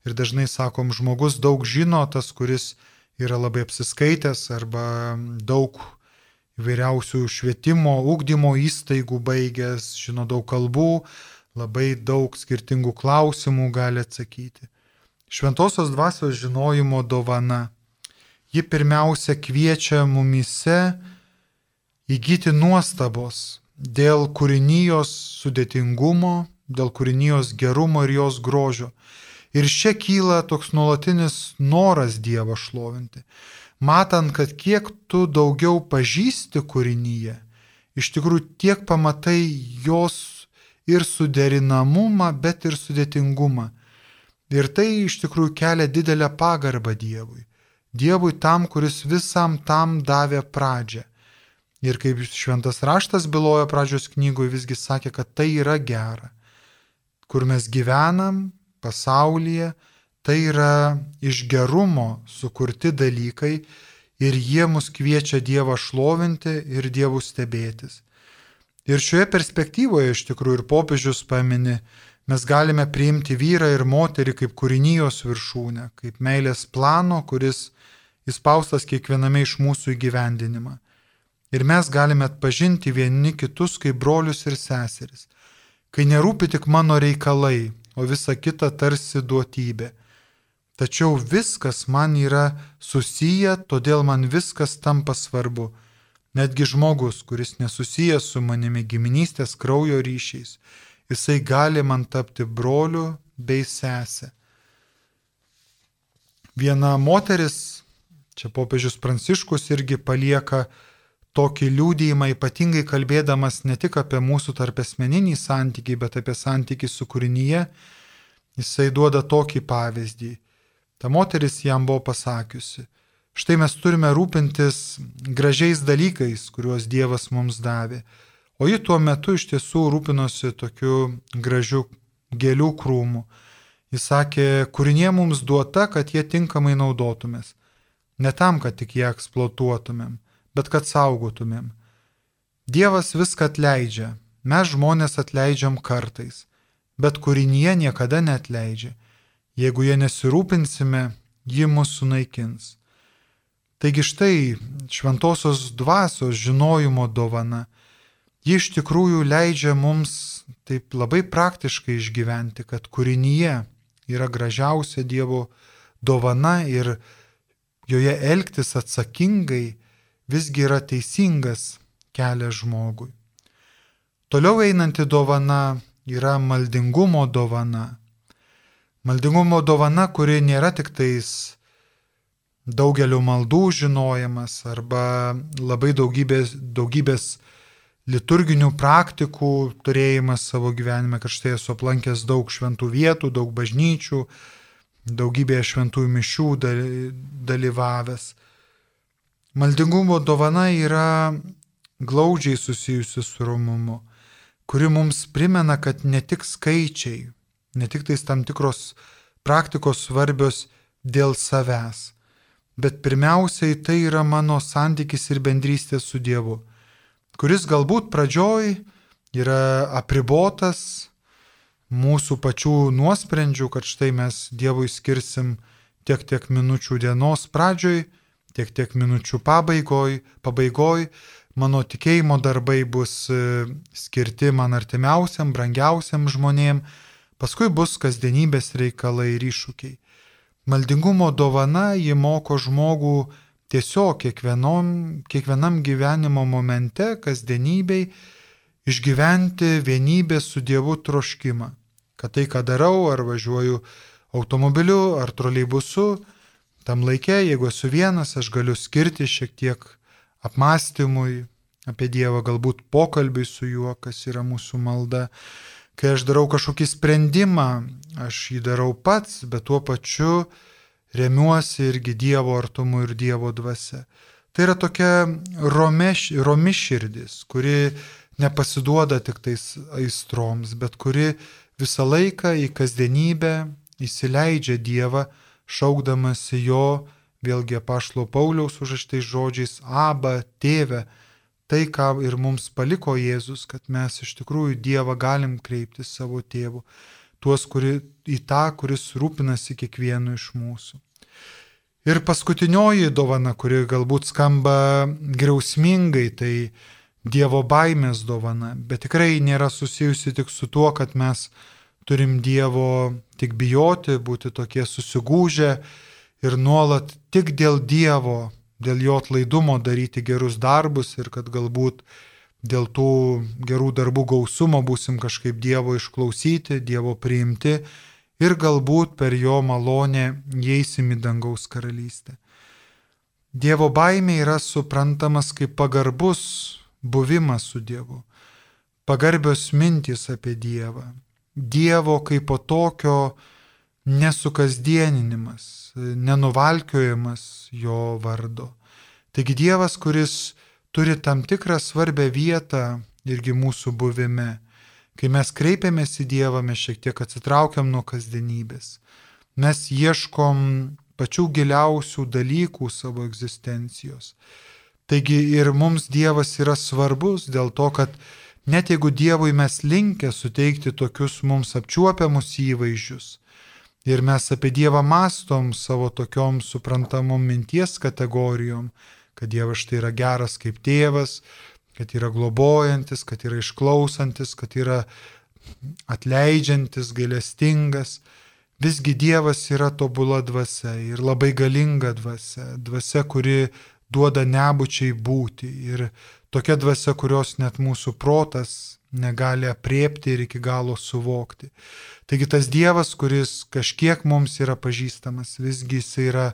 ir dažnai sakom, žmogus daug žino, tas, kuris yra labai apsiskaitęs arba daug įvairiausių švietimo, ūkdymo įstaigų baigęs, žino daug kalbų, labai daug skirtingų klausimų gali atsakyti. Šventosios dvasios žinojimo dovana. Ji pirmiausia kviečia mumise įgyti nuostabos dėl kūrinijos sudėtingumo, dėl kūrinijos gerumo ir jos grožio. Ir čia kyla toks nuolatinis noras Dievą šlovinti. Matant, kad kiek tu daugiau pažįsti kūrinyje, iš tikrųjų tiek pamatai jos ir suderinamumą, bet ir sudėtingumą. Ir tai iš tikrųjų kelia didelę pagarbą Dievui. Dievui tam, kuris visam tam davė pradžią. Ir kaip šventas raštas bylojo pradžios knygoje, visgi sakė, kad tai yra gera. Kur mes gyvenam, pasaulyje, tai yra iš gerumo sukurti dalykai ir jie mus kviečia Dievą šlovinti ir Dievų stebėtis. Ir šioje perspektyvoje iš tikrųjų ir popiežius pamini, mes galime priimti vyrą ir moterį kaip kūrinijos viršūnę, kaip meilės plano, kuris įspaustas kiekviename iš mūsų įgyvendinimą. Ir mes galime atpažinti vieni kitus kaip brolius ir seseris, kai nerūpi tik mano reikalai, o visa kita tarsi duotybė. Tačiau viskas man yra susiję, todėl man viskas tampa svarbu Netgi žmogus, kuris nesusijęs su manimi giminystės kraujo ryšiais, jisai gali man tapti broliu bei sesę. Viena moteris, čia popiežius Pranciškus irgi palieka tokį liūdėjimą, ypatingai kalbėdamas ne tik apie mūsų tarp asmeninį santykį, bet apie santykį su kūrinyje, jisai duoda tokį pavyzdį. Ta moteris jam buvo pasakiusi, Štai mes turime rūpintis gražiais dalykais, kuriuos Dievas mums davė. O ji tuo metu iš tiesų rūpinosi tokiu gražiu gėlių krūmu. Jis sakė, kūrinė mums duota, kad jie tinkamai naudotumės. Ne tam, kad tik ją eksploatuotumėm, bet kad saugotumėm. Dievas viską atleidžia, mes žmonės atleidžiam kartais, bet kūrinė niekada netleidžia. Jeigu jie nesirūpinsime, ji mus sunaikins. Taigi štai šventosios dvasios žinojimo dovana, ji iš tikrųjų leidžia mums taip labai praktiškai išgyventi, kad kūrinyje yra gražiausia Dievo dovana ir joje elgtis atsakingai visgi yra teisingas kelias žmogui. Toliau einanti dovana yra maldingumo dovana. Maldingumo dovana, kuri nėra tik tais daugelio maldų žinojimas arba labai daugybės, daugybės liturginių praktikų turėjimas savo gyvenime, kad štai esu aplankęs daug šventų vietų, daug bažnyčių, daugybėje šventųjų mišių dalyvavęs. Maldingumo dovana yra glaudžiai susijusi su romumu, kuri mums primena, kad ne tik skaičiai, ne tik tais tam tikros praktikos svarbios dėl savęs, bet pirmiausiai tai yra mano santykis ir bendrystė su Dievu, kuris galbūt pradžioj yra apribotas mūsų pačių nuosprendžių, kad štai mes Dievui skirsim tiek tiek minučių dienos pradžioj, tiek tiek minučių pabaigoj, pabaigoj, mano tikėjimo darbai bus e, skirti man artimiausiam, brangiausiam žmonėm, paskui bus kasdienybės reikalai ir iššūkiai. Maldingumo dovana ji moko žmogų tiesiog kiekvienom, kiekvienam gyvenimo momente, kasdienybei, išgyventi vienybę su Dievu troškimą, kad tai, ką darau, ar važiuoju automobiliu, ar troleibusu, tam laikė, jeigu esu vienas, aš galiu skirti šiek tiek apmąstymui apie Dievą, galbūt pokalbiui su juo, kas yra mūsų malda. Kai aš darau kažkokį sprendimą, aš jį darau pats, bet tuo pačiu remiuosi irgi Dievo artumu ir Dievo dvasia. Tai yra tokia romeš, romi širdis, kuri nepasiduoda tik tais aistroms, bet kuri visą laiką į kasdienybę įsileidžia Dievą, šaukdamasi jo, vėlgi apašlo Pauliaus užraštais žodžiais, Aba, tėve, tai, ką ir mums paliko Jėzus, kad mes iš tikrųjų Dievą galim kreipti savo tėvų, tuos, kuri, į tą, kuris rūpinasi kiekvienu iš mūsų. Ir paskutinioji dovana, kuri galbūt skamba griausmingai, tai Dievo baimės dovana, bet tikrai nėra susijusi tik su tuo, kad mes turim Dievo tik bijoti, būti tokie susigūžę ir nuolat tik dėl Dievo, dėl jo atlaidumo daryti gerus darbus ir kad galbūt dėl tų gerų darbų gausumo būsim kažkaip Dievo išklausyti, Dievo priimti ir galbūt per jo malonę įeisim į dangaus karalystę. Dievo baimė yra suprantamas kaip pagarbus buvimas su Dievu, pagarbios mintys apie Dievą, Dievo kaip po tokio nesukasdieninimas, nenuvalkiojimas jo vardo. Taigi Dievas, kuris turi tam tikrą svarbę vietą irgi mūsų buvime. Kai mes kreipiamės į Dievą, mes šiek tiek atsitraukiam nuo kasdienybės. Mes ieškom pačių giliausių dalykų savo egzistencijos. Taigi ir mums Dievas yra svarbus dėl to, kad net jeigu Dievui mes linkę suteikti tokius mums apčiuopiamus įvaizdžius ir mes apie Dievą mastom savo tokiom suprantamom minties kategorijom, kad Dievas štai yra geras kaip tėvas, kad yra globojantis, kad yra išklausantis, kad yra atleidžiantis, gailestingas, visgi Dievas yra tobula dvasia ir labai galinga dvasia, dvasia, kuri duoda nebučiai būti. Ir tokia dvasia, kurios net mūsų protas negali apriepti ir iki galo suvokti. Taigi tas Dievas, kuris kažkiek mums yra pažįstamas, visgi jis yra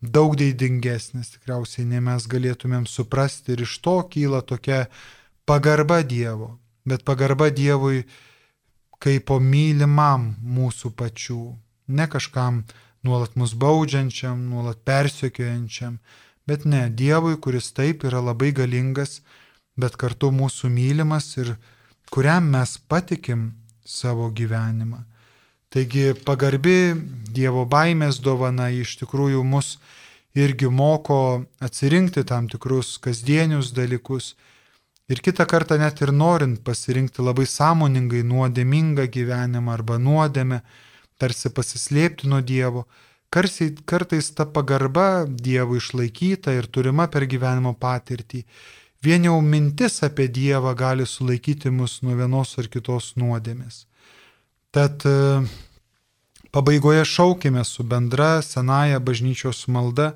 daug dėdingesnis, tikriausiai ne mes galėtumėm suprasti. Ir iš to kyla tokia pagarba Dievo, bet pagarba Dievui kaip po mylimam mūsų pačių, ne kažkam nuolat mus baudžiančiam, nuolat persiekiojančiam, Bet ne, Dievui, kuris taip yra labai galingas, bet kartu mūsų mylimas ir kuriam mes patikim savo gyvenimą. Taigi pagarbi Dievo baimės dovana iš tikrųjų mus irgi moko atsirinkti tam tikrus kasdienius dalykus ir kitą kartą net ir norint pasirinkti labai sąmoningai nuodėmingą gyvenimą arba nuodėmę, tarsi pasislėpti nuo Dievo, Karsiai, kartais ta pagarba Dievui išlaikyta ir turima per gyvenimo patirtį. Vien jau mintis apie Dievą gali sulaikyti mus nuo vienos ar kitos nuodėmės. Tad e, pabaigoje šaukime su bendra senaja bažnyčios malda,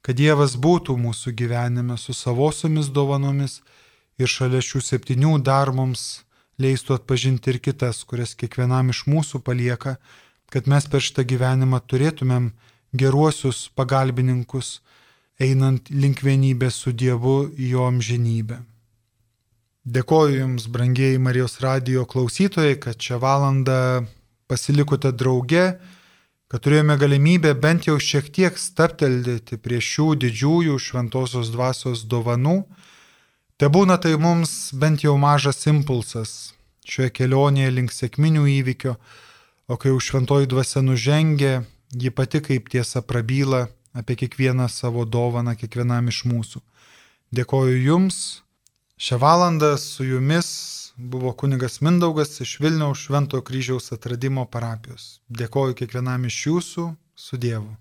kad Dievas būtų mūsų gyvenime su savosiomis dovanomis ir šalia šių septynių dar mums leistų atpažinti ir kitas, kurias kiekvienam iš mūsų palieka kad mes per šitą gyvenimą turėtumėm geruosius pagalbininkus, einant link vienybės su Dievu į jo amžinybę. Dėkoju Jums, brangieji Marijos radio klausytojai, kad šią valandą pasilikote drauge, kad turėjome galimybę bent jau šiek tiek stapteldyti prie šių didžiųjų šventosios dvasios dovanų. Te būna tai mums bent jau mažas impulsas šioje kelionėje link sėkminių įvykio, O kai jau šventoji dvasia nužengia, ji pati kaip tiesa prabyla apie kiekvieną savo dovaną kiekvienam iš mūsų. Dėkoju Jums. Šią valandą su Jumis buvo kunigas Mindaugas iš Vilniaus Šventojo kryžiaus atradimo parapijos. Dėkoju kiekvienam iš Jūsų su Dievu.